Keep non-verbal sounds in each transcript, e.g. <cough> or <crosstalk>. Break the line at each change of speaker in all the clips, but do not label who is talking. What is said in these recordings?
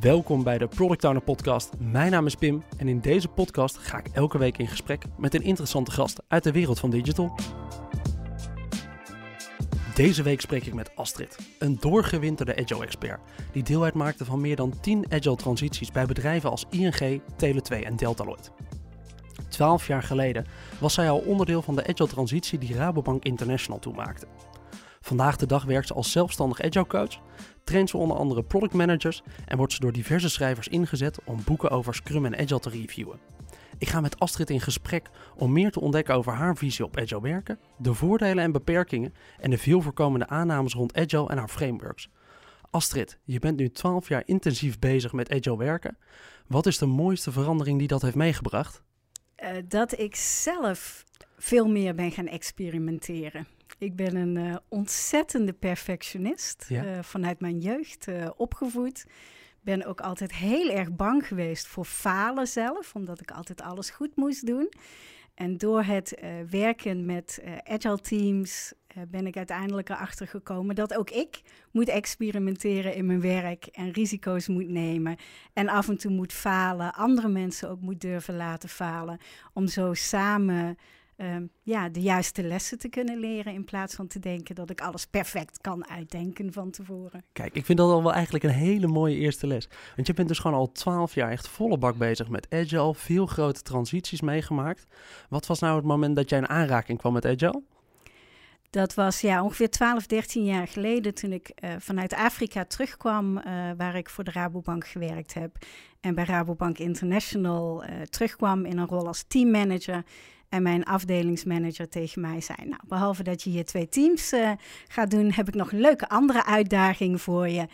Welkom bij de Product Owner Podcast. Mijn naam is Pim en in deze podcast ga ik elke week in gesprek met een interessante gast uit de wereld van digital. Deze week spreek ik met Astrid, een doorgewinterde Agile-expert, die deel uitmaakte van meer dan 10 Agile-transities bij bedrijven als ING, Tele2 en Deltaloid. Twaalf jaar geleden was zij al onderdeel van de Agile-transitie die Rabobank International toemaakte. Vandaag de dag werkt ze als zelfstandig Agile coach, traint ze onder andere product managers en wordt ze door diverse schrijvers ingezet om boeken over Scrum en Agile te reviewen. Ik ga met Astrid in gesprek om meer te ontdekken over haar visie op Agile werken, de voordelen en beperkingen en de veel voorkomende aannames rond Agile en haar frameworks. Astrid, je bent nu 12 jaar intensief bezig met Agile werken. Wat is de mooiste verandering die dat heeft meegebracht?
Uh, dat ik zelf veel meer ben gaan experimenteren. Ik ben een uh, ontzettende perfectionist, ja. uh, vanuit mijn jeugd uh, opgevoed. Ben ook altijd heel erg bang geweest voor falen zelf, omdat ik altijd alles goed moest doen. En door het werken met agile teams ben ik uiteindelijk erachter gekomen dat ook ik moet experimenteren in mijn werk en risico's moet nemen. En af en toe moet falen, andere mensen ook moet durven laten falen, om zo samen um, ja, de juiste lessen te kunnen leren. In plaats van te denken dat ik alles perfect kan uitdenken van tevoren.
Kijk, ik vind dat al wel eigenlijk een hele mooie eerste les. Want je bent dus gewoon al twaalf jaar echt volle bak bezig met Agile. Veel grote transities meegemaakt. Wat was nou het moment dat jij in aanraking kwam met Agile?
Dat was ja, ongeveer 12, 13 jaar geleden toen ik uh, vanuit Afrika terugkwam, uh, waar ik voor de Rabobank gewerkt heb. En bij Rabobank International uh, terugkwam in een rol als teammanager. En mijn afdelingsmanager tegen mij zei: Nou, behalve dat je hier twee teams uh, gaat doen, heb ik nog een leuke andere uitdaging voor je.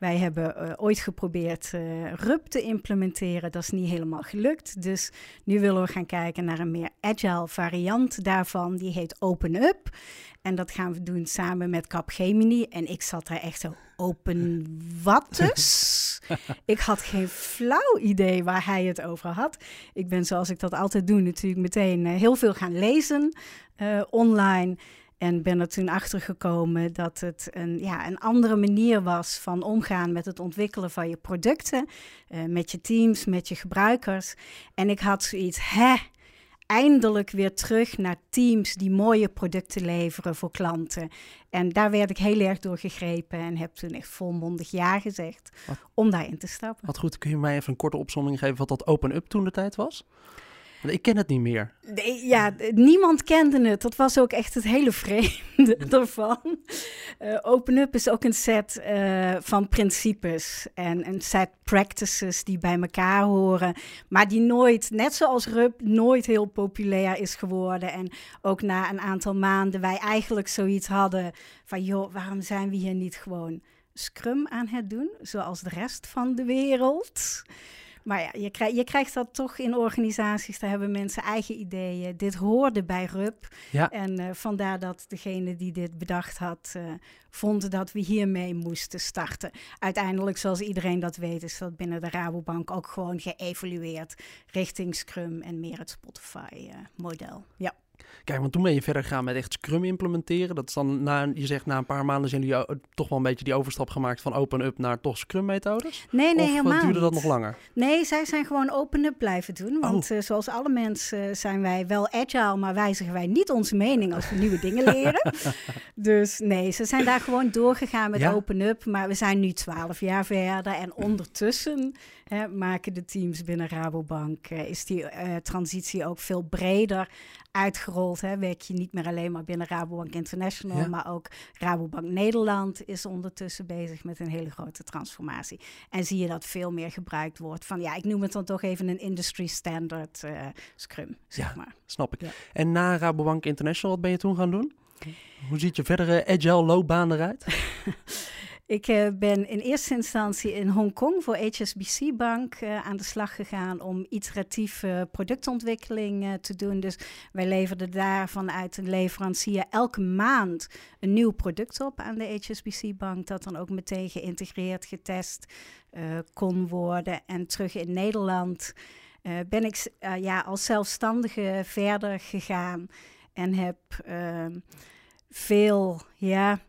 Wij hebben uh, ooit geprobeerd uh, RUP te implementeren. Dat is niet helemaal gelukt. Dus nu willen we gaan kijken naar een meer agile variant daarvan. Die heet Open Up. En dat gaan we doen samen met Capgemini. En ik zat daar echt zo open wat dus? <laughs> ik had geen flauw idee waar hij het over had. Ik ben zoals ik dat altijd doe natuurlijk meteen uh, heel veel gaan lezen uh, online. En ben er toen achter gekomen dat het een, ja, een andere manier was van omgaan met het ontwikkelen van je producten, uh, met je teams, met je gebruikers. En ik had zoiets, hè, eindelijk weer terug naar teams die mooie producten leveren voor klanten. En daar werd ik heel erg door gegrepen en heb toen echt volmondig ja gezegd wat, om daarin te stappen.
Wat goed, kun je mij even een korte opzomming geven wat dat open-up toen de tijd was? Want ik ken het niet meer.
Nee, ja, niemand kende het. Dat was ook echt het hele vreemde <laughs> ervan. Uh, Open Up is ook een set uh, van principes en een set practices die bij elkaar horen, maar die nooit, net zoals RUP, nooit heel populair is geworden. En ook na een aantal maanden wij eigenlijk zoiets hadden van, joh, waarom zijn we hier niet gewoon Scrum aan het doen, zoals de rest van de wereld? Maar ja, je, krijg, je krijgt dat toch in organisaties. Daar hebben mensen eigen ideeën. Dit hoorde bij RUP.
Ja.
En uh, vandaar dat degene die dit bedacht had, uh, vond dat we hiermee moesten starten. Uiteindelijk, zoals iedereen dat weet, is dat binnen de Rabobank ook gewoon geëvolueerd richting Scrum en meer het Spotify-model. Uh, ja.
Kijk, want toen ben je verder gegaan met echt Scrum implementeren. Dat is dan, na, je zegt na een paar maanden zijn jullie toch wel een beetje die overstap gemaakt van open-up naar toch Scrum-methodes?
Nee, nee,
of
helemaal
duurde dat
niet.
nog langer?
Nee, zij zijn gewoon open-up blijven doen. Want
Oh.
uh, zoals alle mensen zijn wij wel agile, maar wijzigen wij niet onze mening als we nieuwe dingen <laughs> leren. Dus nee, ze zijn daar gewoon doorgegaan met
Ja.
open-up. Maar we zijn nu twaalf jaar verder en ondertussen hè, maken de teams binnen Rabobank, eh, is die eh, transitie ook veel breder uitgerold. Hè. Werk je niet meer alleen maar binnen Rabobank International,
Ja.
maar ook Rabobank Nederland is ondertussen bezig met een hele grote transformatie. En zie je dat veel meer gebruikt wordt van, ja, ik noem het dan toch even een industry standard eh, Scrum, zeg
Ja.
maar.
Snap ik.
Ja.
En na Rabobank International, wat ben je toen gaan doen? Hoe ziet je verdere agile loopbaan eruit? <laughs>
Ik eh, ben in eerste instantie in Hongkong voor HSBC Bank eh, aan de slag gegaan om iteratieve productontwikkeling eh, te doen. Dus wij leverden daar vanuit een leverancier elke maand een nieuw product op aan de HSBC Bank, dat dan ook meteen geïntegreerd, getest kon worden. En terug in Nederland ben ik ja, als zelfstandige verder gegaan en heb veel, ja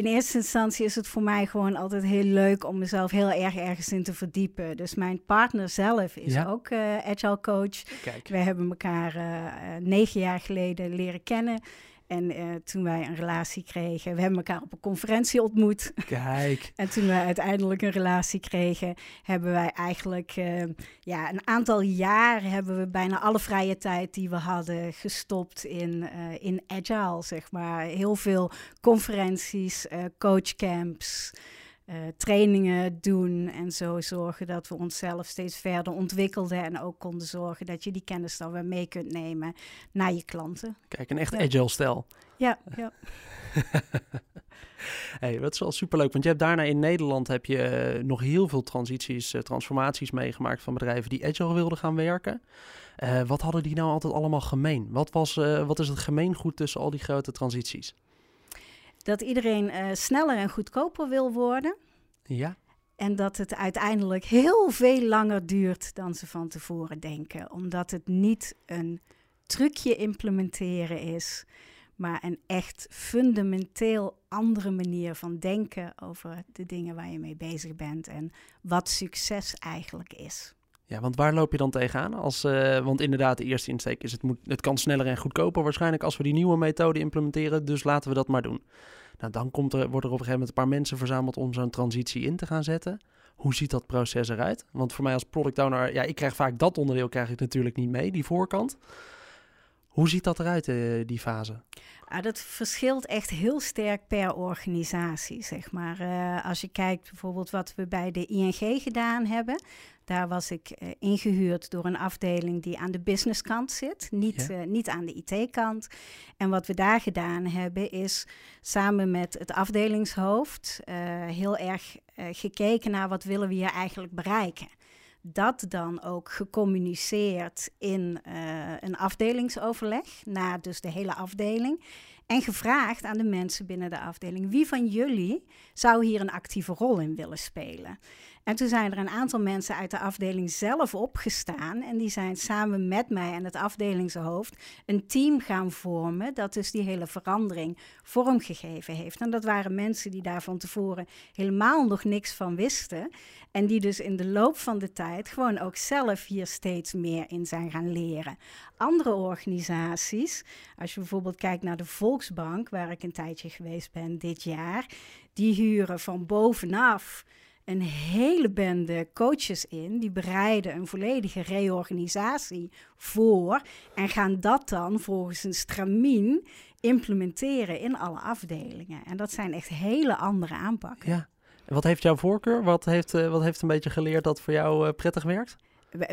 in eerste instantie is het voor mij gewoon altijd heel leuk om mezelf heel erg ergens in te verdiepen. Dus mijn partner zelf is ook uh, agile coach. Kijk. Wij hebben elkaar uh, negen jaar geleden leren kennen. En uh, toen wij een relatie kregen, we hebben elkaar op een conferentie ontmoet.
Kijk. <laughs>
en toen wij uiteindelijk een relatie kregen, hebben wij eigenlijk uh, ja, een aantal jaar hebben we bijna alle vrije tijd die we hadden gestopt in, uh, in agile, zeg maar. Heel veel conferenties, coachcamps. Uh, trainingen doen en zo zorgen dat we onszelf steeds verder ontwikkelden en ook konden zorgen dat je die kennis dan weer mee kunt nemen naar je klanten.
Kijk, een echt agile stijl.
Ja, ja. <laughs>
hey, dat is wel superleuk, want je hebt daarna in Nederland heb je uh, nog heel veel transities, uh, transformaties meegemaakt van bedrijven die agile wilden gaan werken. wat hadden die nou altijd allemaal gemeen? Wat, was, wat is het gemeengoed tussen al die grote transities?
Dat iedereen uh, sneller en goedkoper wil worden.
Ja.
En dat het uiteindelijk heel veel langer duurt dan ze van tevoren denken. Omdat het niet een trucje implementeren is, maar een echt fundamenteel andere manier van denken over de dingen waar je mee bezig bent en wat succes eigenlijk is.
Ja, want waar loop je dan tegenaan? Als, uh, want inderdaad, de eerste insteek is het, moet, het kan sneller en goedkoper waarschijnlijk als we die nieuwe methode implementeren. Dus laten we dat maar doen. Nou, dan komt er, wordt er op een gegeven moment een paar mensen verzameld om zo'n transitie in te gaan zetten. Hoe ziet dat proces eruit? Want voor mij als product owner, ja, ik krijg vaak dat onderdeel krijg ik natuurlijk niet mee, die voorkant. Hoe ziet dat eruit, uh, die fase?
Ah, dat verschilt echt heel sterk per organisatie, zeg maar. Uh, als je kijkt bijvoorbeeld wat we bij de ING gedaan hebben, daar was ik uh, ingehuurd door een afdeling die aan de businesskant zit, niet, ja. uh, niet aan de IT-kant. En wat we daar gedaan hebben is samen met het afdelingshoofd heel erg gekeken naar wat willen we hier eigenlijk bereiken dat dan ook gecommuniceerd in uh, een afdelingsoverleg, naar dus de hele afdeling. En gevraagd aan de mensen binnen de afdeling: wie van jullie zou hier een actieve rol in willen spelen? En toen zijn er een aantal mensen uit de afdeling zelf opgestaan. En die zijn samen met mij en het afdelingshoofd een team gaan vormen. Dat dus die hele verandering vormgegeven heeft. En dat waren mensen die daar van tevoren helemaal nog niks van wisten. En die dus in de loop van de tijd gewoon ook zelf hier steeds meer in zijn gaan leren. Andere organisaties, als je bijvoorbeeld kijkt naar de Volksbank, waar ik een tijdje geweest ben dit jaar, die huren van bovenaf een hele bende coaches in. Die bereiden een volledige reorganisatie voor. En gaan dat dan volgens een stramien implementeren in alle afdelingen. En dat zijn echt hele andere aanpakken.
Ja. Wat heeft jouw voorkeur? Wat heeft, uh, wat heeft een beetje geleerd dat voor jou uh, prettig werkt?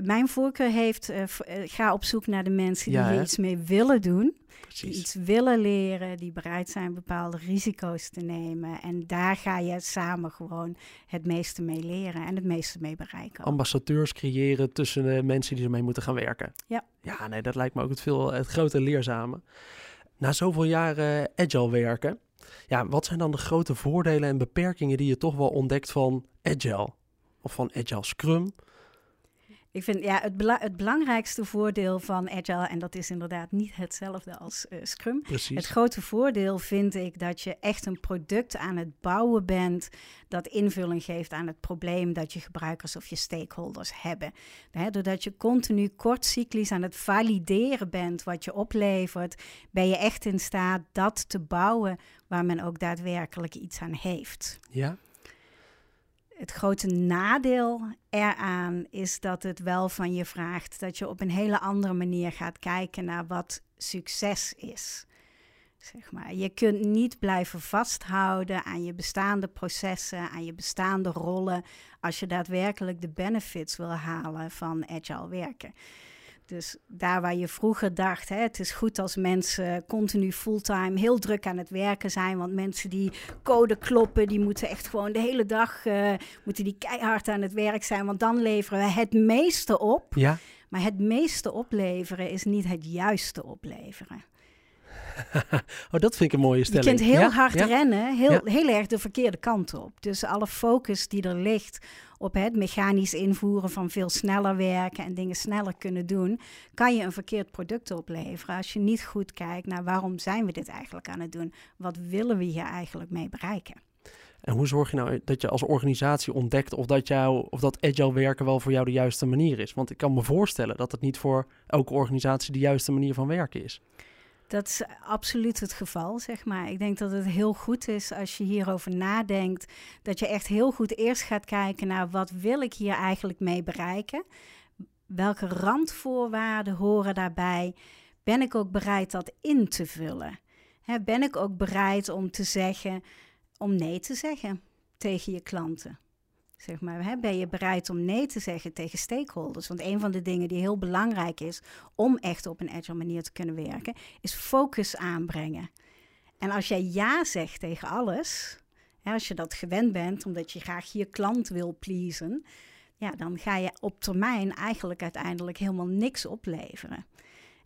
Mijn voorkeur heeft, uh, ga op zoek naar de mensen die er iets mee willen doen. Die iets willen leren, die bereid zijn bepaalde risico's te nemen. En daar ga je samen gewoon het meeste mee leren en het meeste mee bereiken.
Ambassadeurs creëren tussen de mensen die ermee moeten gaan werken.
Ja.
Ja, nee, dat lijkt me ook het, veel, het grote leerzame. Na zoveel jaren agile werken, ja, wat zijn dan de grote voordelen en beperkingen die je toch wel ontdekt van agile? Of van agile scrum?
Ik vind ja, het, bela het, belangrijkste voordeel van Agile, en dat is inderdaad niet hetzelfde als uh, Scrum.
Precies.
Het grote voordeel vind ik dat je echt een product aan het bouwen bent dat invulling geeft aan het probleem dat je gebruikers of je stakeholders hebben. He, doordat je continu kortcyclisch aan het valideren bent wat je oplevert, ben je echt in staat dat te bouwen waar men ook daadwerkelijk iets aan heeft.
Ja,
het grote nadeel eraan is dat het wel van je vraagt dat je op een hele andere manier gaat kijken naar wat succes is. Zeg maar. Je kunt niet blijven vasthouden aan je bestaande processen, aan je bestaande rollen, als je daadwerkelijk de benefits wil halen van agile werken. Dus daar waar je vroeger dacht, hè, het is goed als mensen continu fulltime heel druk aan het werken zijn. Want mensen die code kloppen, die moeten echt gewoon de hele dag uh, moeten die keihard aan het werk zijn. Want dan leveren we het meeste op.
Ja.
Maar het meeste opleveren is niet het juiste opleveren. <laughs>
oh, dat vind ik een mooie stelling.
Je kunt heel ja? hard ja? rennen, heel, heel erg de verkeerde kant op. Dus alle focus die er ligt op het mechanisch invoeren van veel sneller werken en dingen sneller kunnen doen, kan je een verkeerd product opleveren als je niet goed kijkt naar waarom zijn we dit eigenlijk aan het doen? Wat willen we hier eigenlijk mee bereiken?
En hoe zorg je nou dat je als organisatie ontdekt of dat, jou, of dat agile werken wel voor jou de juiste manier is? Want ik kan me voorstellen dat het niet voor elke organisatie de juiste manier van werken is.
Dat is absoluut het geval, zeg maar. Ik denk dat het heel goed is als je hierover nadenkt, dat je echt heel goed eerst gaat kijken naar wat wil ik hier eigenlijk mee bereiken? Welke randvoorwaarden horen daarbij? Ben ik ook bereid dat in te vullen? ben ik ook bereid om te zeggen, om nee te zeggen tegen je klanten? Zeg maar, ben je bereid om nee te zeggen tegen stakeholders? Want een van de dingen die heel belangrijk is om echt op een agile manier te kunnen werken, is focus aanbrengen. En als jij ja zegt tegen alles, als je dat gewend bent, omdat je graag je klant wil pleasen, ja, dan ga je op termijn eigenlijk uiteindelijk helemaal niks opleveren.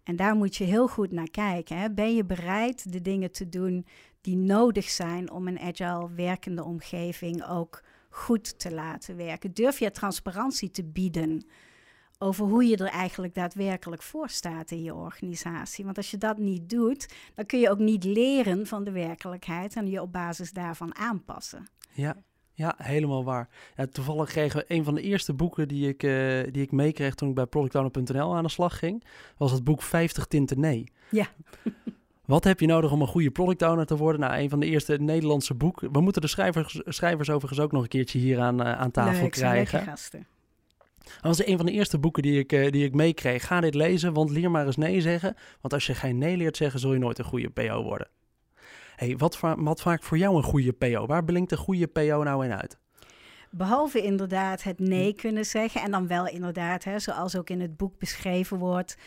En daar moet je heel goed naar kijken. Hè. Ben je bereid de dingen te doen die nodig zijn om een agile werkende omgeving ook goed te laten werken? Durf je transparantie te bieden over hoe je er eigenlijk daadwerkelijk voor staat in je organisatie? Want als je dat niet doet, dan kun je ook niet leren van de werkelijkheid en je op basis daarvan aanpassen.
Ja, ja, helemaal waar. Ja, toevallig kregen we een van de eerste boeken die ik, uh, die ik meekreeg toen ik bij productowner.nl aan de slag ging, was het boek 50 tinten nee.
Ja. <laughs>
Wat heb je nodig om een goede product owner te worden? Nou, een van de eerste Nederlandse boeken. We moeten de schrijvers, schrijvers overigens ook nog een keertje hier aan, uh, aan tafel Leuk, krijgen.
gasten.
Dat was een van de eerste boeken die ik, uh, die ik meekreeg. Ga dit lezen, want leer maar eens nee zeggen. Want als je geen nee leert zeggen, zul je nooit een goede PO worden. Hey, wat, wat vaak voor jou een goede PO? Waar blinkt een goede PO nou in uit?
Behalve inderdaad het nee kunnen zeggen. En dan wel inderdaad, hè, zoals ook in het boek beschreven wordt.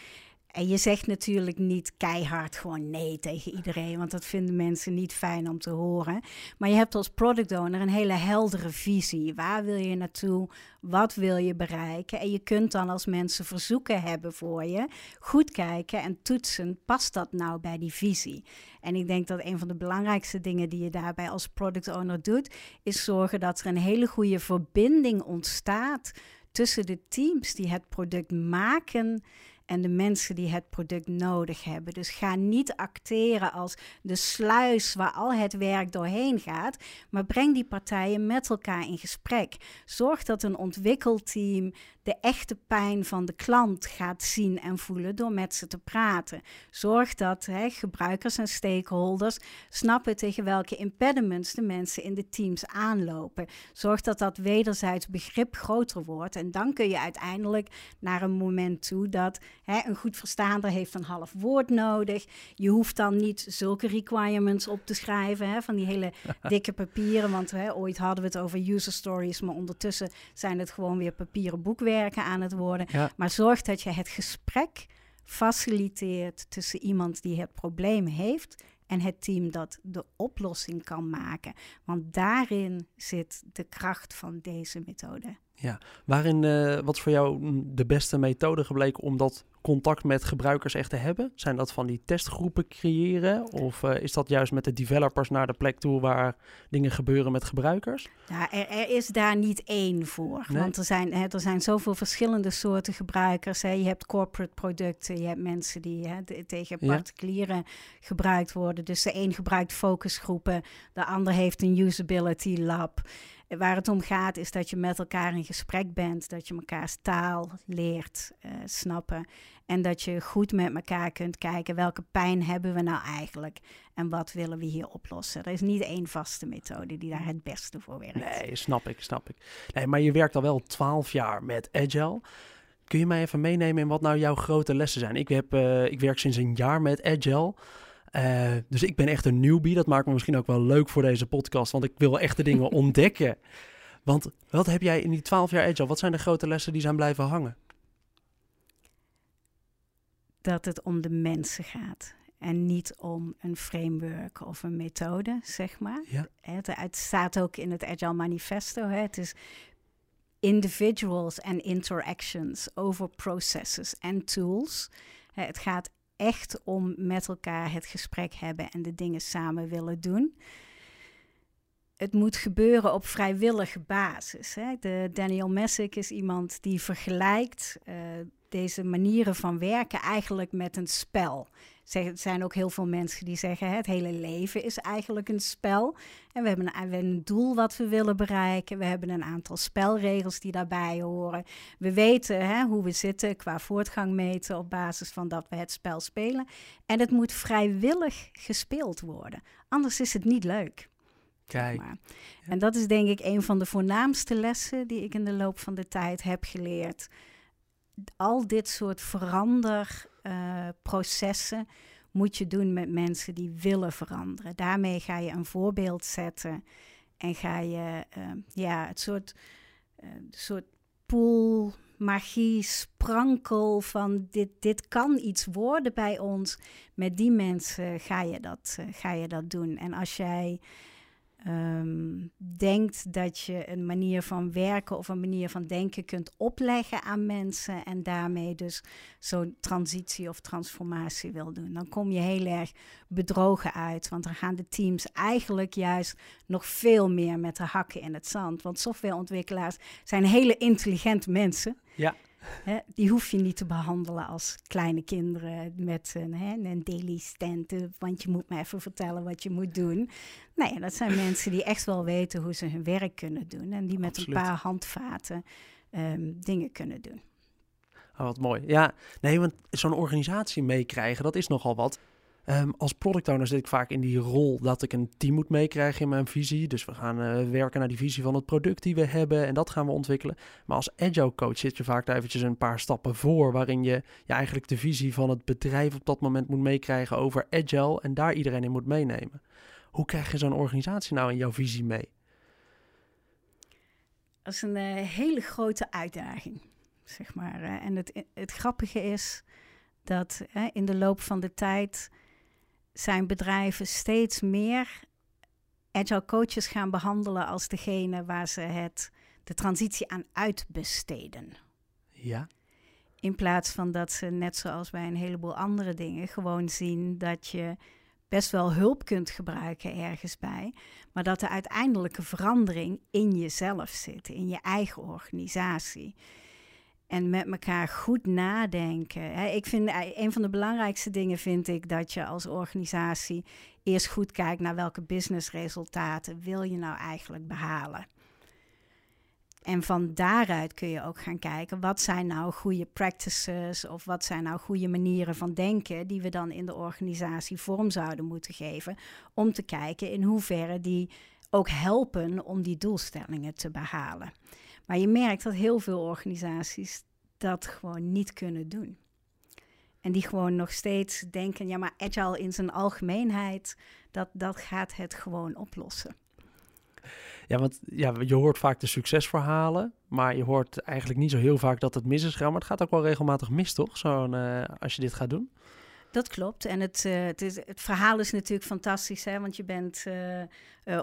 En je zegt natuurlijk niet keihard gewoon nee tegen iedereen, want dat vinden mensen niet fijn om te horen. Maar je hebt als product owner een hele heldere visie. Waar wil je naartoe? Wat wil je bereiken? En je kunt dan als mensen verzoeken hebben voor je, goed kijken en toetsen, past dat nou bij die visie? En ik denk dat een van de belangrijkste dingen die je daarbij als product owner doet, is zorgen dat er een hele goede verbinding ontstaat tussen de teams die het product maken en de mensen die het product nodig hebben. Dus ga niet acteren als de sluis waar al het werk doorheen gaat, maar breng die partijen met elkaar in gesprek. Zorg dat een ontwikkelteam de echte pijn van de klant gaat zien en voelen door met ze te praten. Zorg dat hè, gebruikers en stakeholders snappen tegen welke impediments de mensen in de teams aanlopen. Zorg dat dat wederzijds begrip groter wordt. En dan kun je uiteindelijk naar een moment toe dat hè, een goed verstaander heeft een half woord nodig. Je hoeft dan niet zulke requirements op te schrijven hè, van die hele <laughs> dikke papieren. Want hè, ooit hadden we het over user stories, maar ondertussen zijn het gewoon weer papieren boekwerken aan het worden. Maar zorg dat je het gesprek faciliteert tussen iemand die het probleem heeft en het team dat de oplossing kan maken. Want daarin zit de kracht van deze methode.
Ja, waarin, uh, wat is voor jou de beste methode gebleken om dat contact met gebruikers echt te hebben? Zijn dat van die testgroepen creëren? Of uh, is dat juist met de developers naar de plek toe waar dingen gebeuren met gebruikers?
Ja, er, er is daar niet één voor. Want er zijn, hè, er zijn zoveel verschillende soorten gebruikers. Hè. Je hebt corporate producten, je hebt mensen die hè, tegen particulieren gebruikt worden. Dus de een gebruikt focusgroepen, de ander heeft een usability lab. Waar het om gaat is dat je met elkaar in gesprek bent, dat je mekaars taal leert uh, snappen en dat je goed met elkaar kunt kijken welke pijn hebben we nou eigenlijk en wat willen we hier oplossen. Er is niet één vaste methode die daar het beste voor werkt.
Nee, snap ik, snap ik. Nee, maar je werkt al wel twaalf jaar met Agile. Kun je mij even meenemen in wat nou jouw grote lessen zijn? Ik, heb, uh, ik werk sinds een jaar met Agile. Uh, dus ik ben echt een newbie. Dat maakt me misschien ook wel leuk voor deze podcast, want ik wil echte dingen <laughs> ontdekken. Want wat heb jij in die twaalf jaar Agile, wat zijn de grote lessen die zijn blijven hangen?
Dat het om de mensen gaat en niet om een framework of een methode, zeg maar.
Ja.
Het, staat ook in het Agile Manifesto. Hè. Het is individuals and interactions over processes en tools. Het gaat echt om met elkaar het gesprek hebben en de dingen samen willen doen. Het moet gebeuren op vrijwillige basis. Hè. De Daniel Messick is iemand die vergelijkt uh, deze manieren van werken eigenlijk met een spel. Er zijn ook heel veel mensen die zeggen: het hele leven is eigenlijk een spel. En we hebben, een, een doel wat we willen bereiken. We hebben een aantal spelregels die daarbij horen. We weten hè, hoe we zitten qua voortgang meten op basis van dat we het spel spelen. En het moet vrijwillig gespeeld worden. Anders is het niet leuk.
Kijk.
En dat is denk ik een van de voornaamste lessen die ik in de loop van de tijd heb geleerd. Al dit soort veranderprocessen moet je doen met mensen die willen veranderen. Daarmee ga je een voorbeeld zetten en ga je uh, ja, het soort, uh, soort pool, magie, sprankel van dit, dit kan iets worden bij ons. Met die mensen ga je dat, uh, ga je dat doen. En als jij um, denkt dat je een manier van werken of een manier van denken kunt opleggen aan mensen en daarmee dus zo'n transitie of transformatie wil doen, dan kom je heel erg bedrogen uit. Want dan gaan de teams eigenlijk juist nog veel meer met de hakken in het zand. Want softwareontwikkelaars zijn hele intelligente mensen.
Ja
die hoef je niet te behandelen als kleine kinderen met een, hè, een daily stand. Want je moet me even vertellen wat je moet doen. Nee, dat zijn <laughs> mensen die echt wel weten hoe ze hun werk kunnen doen. En die met een paar handvaten ehm, dingen kunnen doen.
Oh, wat mooi. Ja, nee, want zo'n organisatie meekrijgen, dat is nogal wat. Um, als product owner zit ik vaak in die rol dat ik een team moet meekrijgen in mijn visie. Dus we gaan uh, werken naar die visie van het product die we hebben en dat gaan we ontwikkelen. Maar als agile coach zit je vaak daar eventjes een paar stappen voor, waarin je, je eigenlijk de visie van het bedrijf op dat moment moet meekrijgen over agile en daar iedereen in moet meenemen. Hoe krijg je zo'n organisatie nou in jouw visie mee?
Dat is een uh, hele grote uitdaging, zeg maar. En het, het grappige is dat in de loop van de tijd zijn bedrijven steeds meer agile coaches gaan behandelen als degene waar ze het, de transitie aan uitbesteden.
Ja.
In plaats van dat ze, net zoals bij een heleboel andere dingen, gewoon zien dat je best wel hulp kunt gebruiken ergens bij, maar dat de uiteindelijke verandering in jezelf zit, in je eigen organisatie en met elkaar goed nadenken. Ik vind eh, een van de belangrijkste dingen vind ik dat je als organisatie eerst goed kijkt naar welke businessresultaten wil je nou eigenlijk behalen. En van daaruit kun je ook gaan kijken wat zijn nou goede practices of wat zijn nou goede manieren van denken die we dan in de organisatie vorm zouden moeten geven om te kijken in hoeverre die ook helpen om die doelstellingen te behalen. Maar je merkt dat heel veel organisaties dat gewoon niet kunnen doen. En die gewoon nog steeds denken, ja, maar agile in zijn algemeenheid, dat, dat gaat het gewoon oplossen.
Ja, want ja, je hoort vaak de succesverhalen, maar je hoort eigenlijk niet zo heel vaak dat het mis is gegaan. Maar het gaat ook wel regelmatig mis, toch? Zo'n, uh, als je dit gaat doen.
Dat klopt. En het, uh, het, het verhaal is natuurlijk fantastisch, hè? want je bent uh, uh,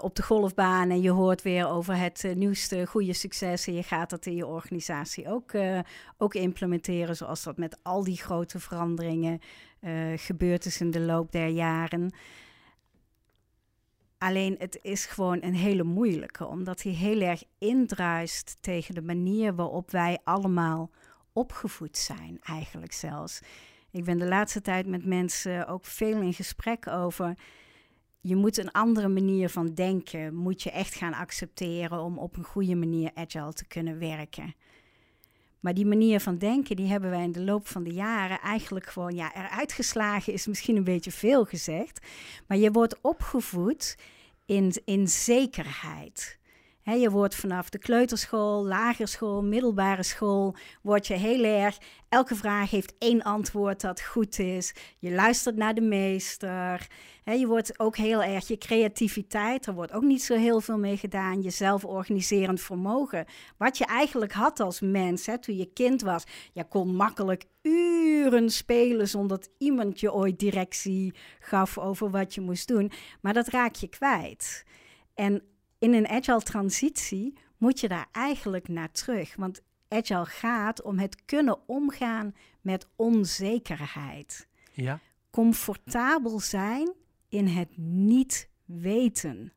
op de golfbaan en je hoort weer over het nieuwste goede succes. En je gaat dat in je organisatie ook, ook implementeren, zoals dat met al die grote veranderingen gebeurd is in de loop der jaren. Alleen het is gewoon een hele moeilijke, omdat hij heel erg indruist tegen de manier waarop wij allemaal opgevoed zijn, eigenlijk zelfs. Ik ben de laatste tijd met mensen ook veel in gesprek over. Je moet een andere manier van denken, moet je echt gaan accepteren om op een goede manier agile te kunnen werken. Maar die manier van denken, die hebben wij in de loop van de jaren eigenlijk gewoon, ja, eruit geslagen is misschien een beetje veel gezegd. Maar je wordt opgevoed in, in zekerheid je wordt vanaf de kleuterschool, lagerschool, middelbare school, word je heel erg. Elke vraag heeft één antwoord dat goed is. Je luistert naar de meester. je wordt ook heel erg je creativiteit, er wordt ook niet zo heel veel mee gedaan. Je zelforganiserend vermogen. Wat je eigenlijk had als mens toen je kind was. Je kon makkelijk uren spelen zonder dat iemand je ooit directie gaf over wat je moest doen. Maar dat raak je kwijt. En in een agile transitie moet je daar eigenlijk naar terug. Want agile gaat om het kunnen omgaan met onzekerheid.
Ja.
Comfortabel zijn in het niet weten.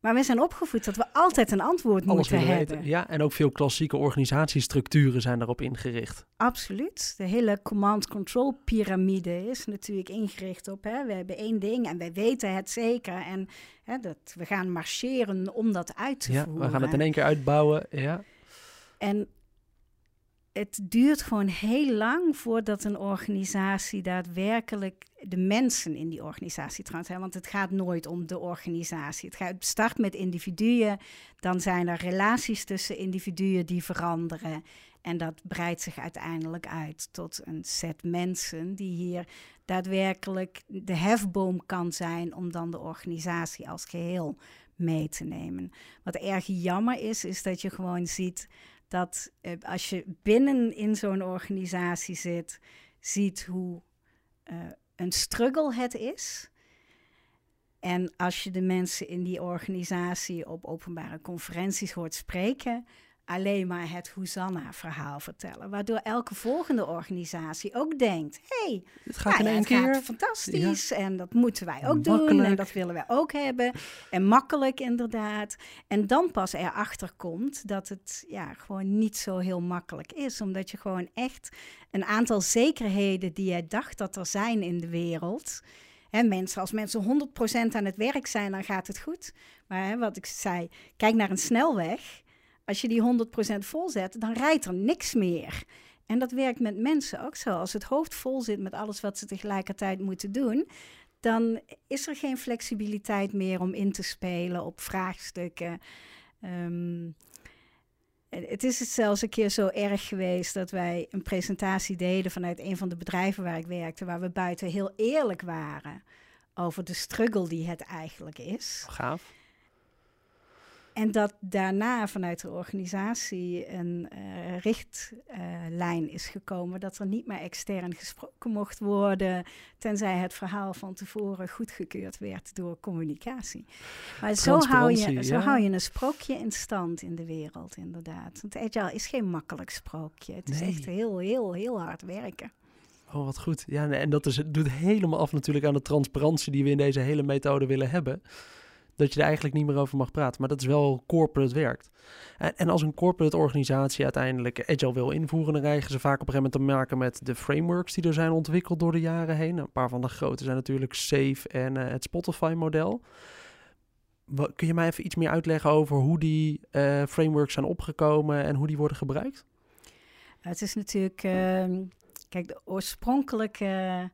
Maar we zijn opgevoed dat we altijd een antwoord
Alles
moeten hebben.
weten. Ja, en ook veel klassieke organisatiestructuren zijn daarop ingericht.
Absoluut. De hele command-control piramide is natuurlijk ingericht op, hè, we hebben één ding en wij weten het zeker. En hè, dat, we gaan marcheren om dat uit te
Ja,
voeren.
we gaan het in één keer uitbouwen. Ja,
En het duurt gewoon heel lang voordat een organisatie daadwerkelijk de mensen in die organisatie trouwens, hè, want het gaat nooit om de organisatie. Het, gaat, het start met individuen, dan zijn er relaties tussen individuen die veranderen. En dat breidt zich uiteindelijk uit tot een set mensen die hier daadwerkelijk de hefboom kan zijn om dan de organisatie als geheel mee te nemen. Wat erg jammer is, is dat je gewoon ziet dat eh, als je binnen in zo'n organisatie zit, ziet hoe uh, een struggle het is. En als je de mensen in die organisatie op openbare conferenties hoort spreken, alleen maar het Hosanna-verhaal vertellen. Waardoor elke volgende organisatie ook denkt: hey,
het gaat
nou
in één keer.
gaat fantastisch en dat moeten wij ook
Makkelijk.
doen en dat willen wij ook hebben. En makkelijk inderdaad. En dan pas erachter komt dat het ja, gewoon niet zo heel makkelijk is. Omdat je gewoon echt een aantal zekerheden die jij dacht dat er zijn in de wereld. Hè, mensen, als mensen 100% aan het werk zijn, dan gaat het goed. Maar hè, wat ik zei, kijk naar een snelweg. Als je die 100% vol zet, dan rijdt er niks meer. En dat werkt met mensen ook zo. Als het hoofd vol zit met alles wat ze tegelijkertijd moeten doen, dan is er geen flexibiliteit meer om in te spelen op vraagstukken. Um, het is zelfs een keer zo erg geweest dat wij een presentatie deden vanuit een van de bedrijven waar ik werkte, waar we buiten heel eerlijk waren over de struggle die het eigenlijk is.
Gaaf.
En dat daarna vanuit de organisatie een uh, richtlijn uh, is gekomen dat er niet meer extern gesproken mocht worden, tenzij het verhaal van tevoren goedgekeurd werd door communicatie. Maar zo hou, je, zo hou je een sprookje in stand in de wereld, inderdaad. Want agile is geen makkelijk sprookje. Het is echt heel, heel, heel hard werken.
Oh, wat goed. Ja, en dat is, het doet helemaal af natuurlijk aan de transparantie die we in deze hele methode willen hebben. Dat je er eigenlijk niet meer over mag praten. Maar dat is wel corporate werkt. En, en als een corporate organisatie uiteindelijk agile wil invoeren, dan krijgen ze vaak op een gegeven moment te maken met de frameworks die er zijn ontwikkeld door de jaren heen. Een paar van de grote zijn natuurlijk Safe en uh, het Spotify-model. Kun je mij even iets meer uitleggen over hoe die uh, frameworks zijn opgekomen en hoe die worden gebruikt?
Het is natuurlijk, uh, kijk, de oorspronkelijke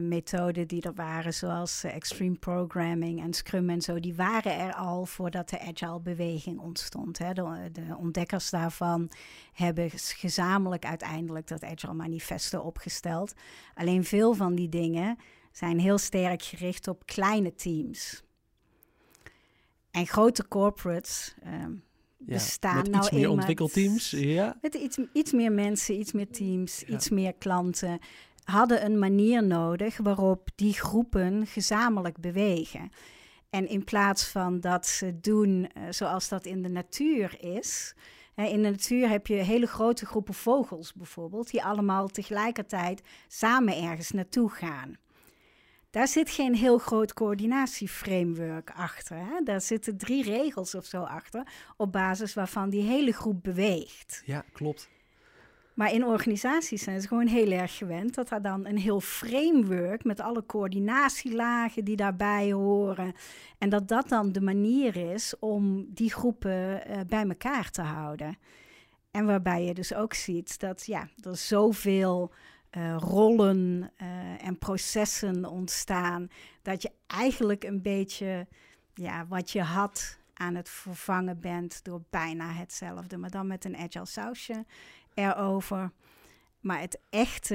methoden die er waren, zoals uh, extreme programming en Scrum en zo, die waren er al voordat de agile beweging ontstond. Hè. De, de, ontdekkers daarvan hebben gezamenlijk uiteindelijk dat agile manifesto opgesteld. Alleen veel van die dingen zijn heel sterk gericht op kleine teams. En grote corporates. Um,
ja,
bestaan
met
nou
iets meer ontwikkelteams. Ja.
Met iets, iets meer mensen, iets meer teams,
Ja.
iets meer klanten. Hadden een manier nodig waarop die groepen gezamenlijk bewegen. En in plaats van dat ze doen eh, zoals dat in de natuur is. In de natuur heb je hele grote groepen vogels bijvoorbeeld, die allemaal tegelijkertijd samen ergens naartoe gaan. Daar zit geen heel groot coördinatieframework achter. Hè? Daar zitten drie regels of zo achter, op basis waarvan die hele groep beweegt.
ja, klopt.
Maar in organisaties zijn ze gewoon heel erg gewend dat er dan een heel framework met alle coördinatielagen die daarbij horen. En dat dat dan de manier is om die groepen eh, bij elkaar te houden. En waarbij je dus ook ziet dat ja, er zoveel eh, rollen eh, en processen ontstaan. Dat je eigenlijk een beetje ja, wat je had aan het vervangen bent door bijna hetzelfde, maar dan met een agile sausje erover. Maar het echte,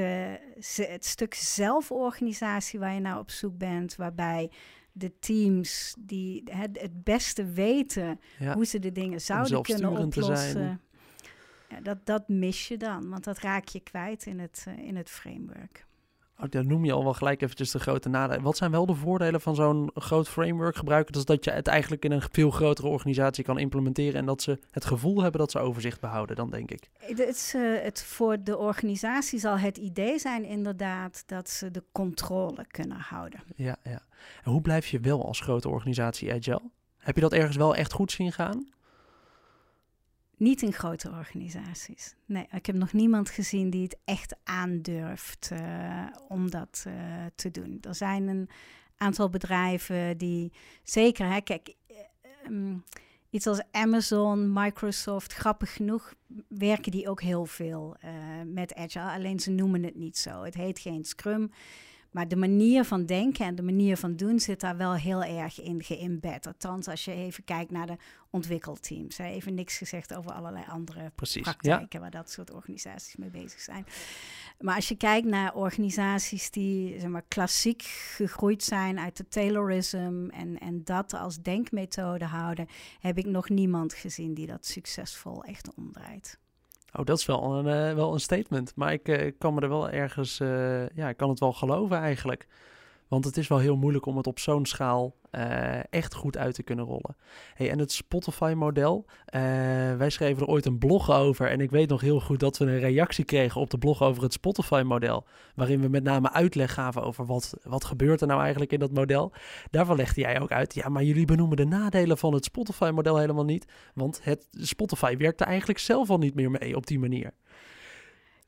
het stuk zelforganisatie waar je naar op zoek bent, waarbij de teams die het, het beste weten
Ja.
hoe ze de dingen zouden kunnen oplossen. Ja, dat, dat mis je dan, want dat raak je kwijt in het, eh, in het framework.
Oh, dan noem je al wel gelijk eventjes de grote nadelen. Wat zijn wel de voordelen van zo'n groot framework gebruiken? Dat is dat je het eigenlijk in een veel grotere organisatie kan implementeren en dat ze het gevoel hebben dat ze overzicht behouden, dan denk ik.
Het, is, eh, het, voor de organisatie zal het idee zijn inderdaad dat ze de controle kunnen houden.
Ja, ja. En hoe blijf je wel als grote organisatie agile? Heb je dat ergens wel echt goed zien gaan?
Niet in grote organisaties. Nee, ik heb nog niemand gezien die het echt aandurft uh, om dat uh, te doen. Er zijn een aantal bedrijven die zeker, hè, kijk, um, iets als Amazon, Microsoft, grappig genoeg werken die ook heel veel met Agile. Alleen ze noemen het niet zo. Het heet geen Scrum. Maar de manier van denken en de manier van doen zit daar wel heel erg in geïmbed. Althans, als je even kijkt naar de ontwikkelteams. Hè. Even niks gezegd over allerlei andere
Precies,
praktijken waar dat soort organisaties mee bezig zijn. Maar als je kijkt naar organisaties die zeg maar, klassiek gegroeid zijn uit de Taylorism en, en dat als denkmethode houden, heb ik nog niemand gezien die dat succesvol echt omdraait.
Oh, dat is wel een, uh, wel een statement. Maar ik uh, kan me er wel ergens, uh, ja, ik kan het wel geloven eigenlijk. Want het is wel heel moeilijk om het op zo'n schaal uh, echt goed uit te kunnen rollen. Hey, en het Spotify-model, uh, wij schreven er ooit een blog over. En ik weet nog heel goed dat we een reactie kregen op de blog over het Spotify-model. Waarin we met name uitleg gaven over wat, wat gebeurt er nou eigenlijk in dat model. Daarvan legde jij ook uit, ja, maar jullie benoemen de nadelen van het Spotify-model helemaal niet. Want het Spotify werkt er eigenlijk zelf al niet meer mee op die manier.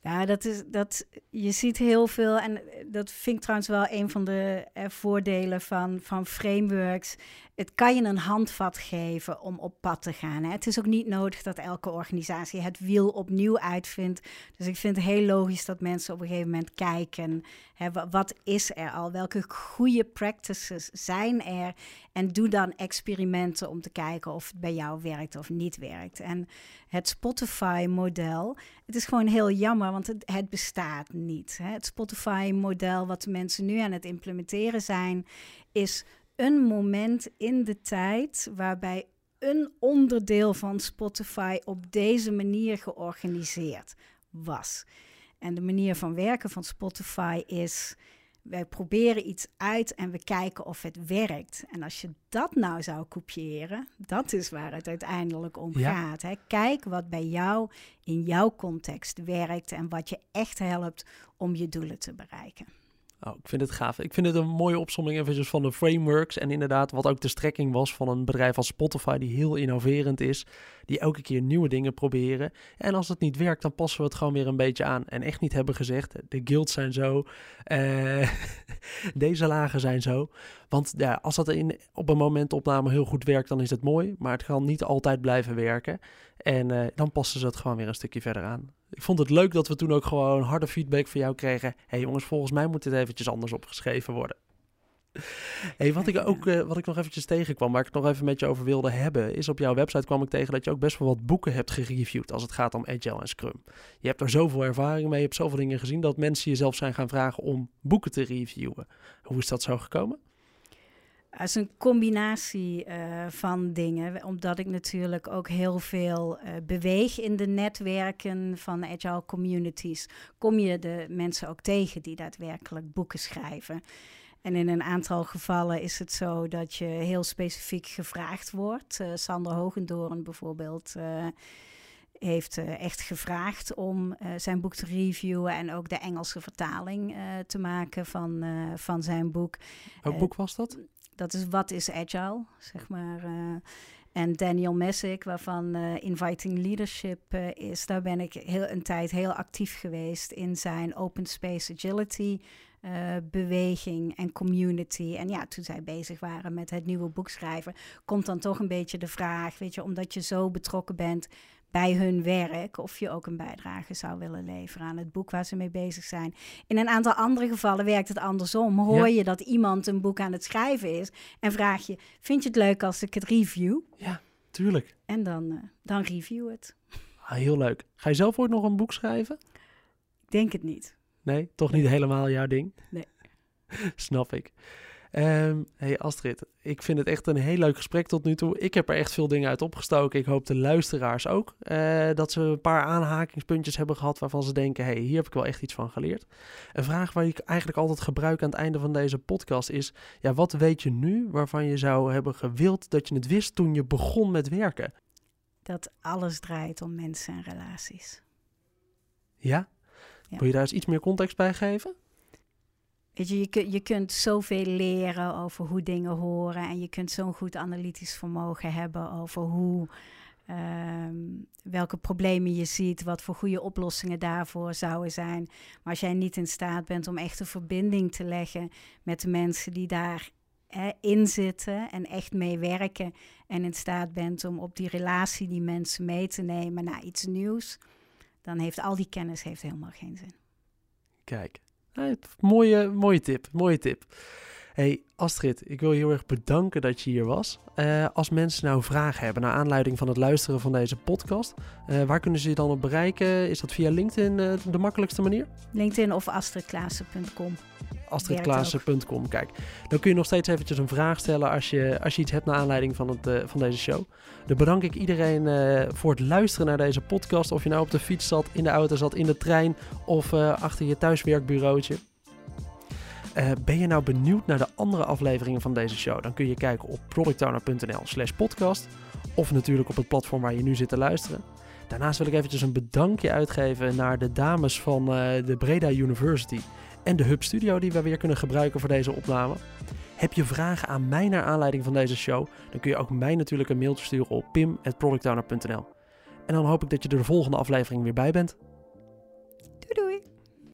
Ja, dat is, dat, je ziet heel veel. En dat vind ik trouwens wel een van de eh, voordelen van, van frameworks het kan je een handvat geven om op pad te gaan. Hè. Het is ook niet nodig dat elke organisatie het wiel opnieuw uitvindt. Dus ik vind het heel logisch dat mensen op een gegeven moment kijken. Hè, wat is er al? Welke goede practices zijn er? En doe dan experimenten om te kijken of het bij jou werkt of niet werkt. En het Spotify-model, het is gewoon heel jammer, want het, het bestaat niet. Hè. Het Spotify-model wat de mensen nu aan het implementeren zijn, is een moment in de tijd waarbij een onderdeel van Spotify op deze manier georganiseerd was. En de manier van werken van Spotify is: wij proberen iets uit en we kijken of het werkt. En als je dat nou zou kopiëren, dat is waar het uiteindelijk om gaat. Hè? Kijk wat bij jou in jouw context werkt en wat je echt helpt om je doelen te bereiken.
Oh, ik vind het gaaf. Ik vind het een mooie opsomming eventjes van de frameworks. En inderdaad, wat ook de strekking was van een bedrijf als Spotify, die heel innoverend is. Die elke keer nieuwe dingen proberen. En als het niet werkt, dan passen we het gewoon weer een beetje aan. En echt niet hebben gezegd, de guilds zijn zo. Uh, <laughs> deze lagen zijn zo. Want ja, als dat in, op een momentopname heel goed werkt, dan is het mooi. Maar het kan niet altijd blijven werken. En uh, dan passen ze het gewoon weer een stukje verder aan. Ik vond het leuk dat we toen ook gewoon harde feedback van jou kregen. Hé hey jongens, volgens mij moet dit eventjes anders opgeschreven worden. <laughs> Hey, wat ik ook uh, wat ik nog eventjes tegenkwam, waar ik het nog even met je over wilde hebben, is op jouw website kwam ik tegen dat je ook best wel wat boeken hebt gereviewd als het gaat om Agile en Scrum. Je hebt er zoveel ervaring mee, je hebt zoveel dingen gezien dat mensen jezelf zijn gaan vragen om boeken te reviewen. Hoe is dat zo gekomen?
Is een combinatie uh, van dingen, omdat ik natuurlijk ook heel veel uh, beweeg in de netwerken van agile communities. Kom je de mensen ook tegen die daadwerkelijk boeken schrijven. En in een aantal gevallen is het zo dat je heel specifiek gevraagd wordt. Uh, Sander Hogendoorn bijvoorbeeld heeft echt gevraagd om uh, zijn boek te reviewen en ook de Engelse vertaling uh, te maken van, van zijn boek.
Welk boek was dat?
Dat is Wat is Agile, zeg maar. Uh, en Daniel Messick, waarvan uh, Inviting Leadership uh, is, daar ben ik heel een tijd heel actief geweest in zijn Open Space Agility beweging en community. En ja, toen zij bezig waren met het nieuwe boek schrijven, komt dan toch een beetje de vraag, weet je, omdat je zo betrokken bent bij hun werk of je ook een bijdrage zou willen leveren aan het boek waar ze mee bezig zijn. In een aantal andere gevallen werkt het andersom. Hoor je dat iemand een boek aan het schrijven is en vraag je: Vind je het leuk als ik het review?
Ja, tuurlijk.
En dan, uh, dan review het.
Ah, heel leuk. Ga je zelf ooit nog een boek schrijven?
Ik denk het niet.
Nee, toch niet helemaal jouw ding?
Nee. <laughs>
Snap ik. Um, hey Astrid, ik vind het echt een heel leuk gesprek tot nu toe. Ik heb er echt veel dingen uit opgestoken. Ik hoop de luisteraars ook. Uh, dat ze een paar aanhakingspuntjes hebben gehad waarvan ze denken: hey, hier heb ik wel echt iets van geleerd. Een vraag waar ik eigenlijk altijd gebruik aan het einde van deze podcast is: ja, wat weet je nu waarvan je zou hebben gewild dat je het wist toen je begon met werken?
Dat alles draait om mensen en relaties.
Ja? ja. Wil je daar eens iets meer context bij geven?
Weet je, je, kun, je kunt zoveel leren over hoe dingen horen. En je kunt zo'n goed analytisch vermogen hebben over hoe, ehm, welke problemen je ziet, wat voor goede oplossingen daarvoor zouden zijn. Maar als jij niet in staat bent om echt een verbinding te leggen met de mensen die daar in zitten en echt mee werken. En in staat bent om op die relatie die mensen mee te nemen naar iets nieuws. Dan heeft al die kennis heeft helemaal geen zin.
Kijk, mooie, mooie tip, mooie tip. Hey Astrid, ik wil je heel erg bedanken dat je hier was. Uh, als mensen nou vragen hebben naar aanleiding van het luisteren van deze podcast, uh, waar kunnen ze je dan op bereiken? Is dat via LinkedIn uh, de makkelijkste manier?
LinkedIn of astridklaassen.com.
Astridklaassen.com, kijk. Dan kun je nog steeds eventjes een vraag stellen als je, als je iets hebt naar aanleiding van, het, van deze show. Dan bedank ik iedereen voor het luisteren naar deze podcast. Of je nou op de fiets zat, in de auto zat, in de trein of achter je thuiswerkbureautje. Uh, ben je nou benieuwd naar de andere afleveringen van deze show? Dan kun je kijken op productowner.nl slash podcast. Of natuurlijk op het platform waar je nu zit te luisteren. Daarnaast wil ik eventjes een bedankje uitgeven naar de dames van uh, de Breda University en de Hub Studio die we weer kunnen gebruiken voor deze opname. Heb je vragen aan mij naar aanleiding van deze show? Dan kun je ook mij natuurlijk een mailtje sturen op pim.productowner.nl. En dan hoop ik dat je er de volgende aflevering weer bij bent.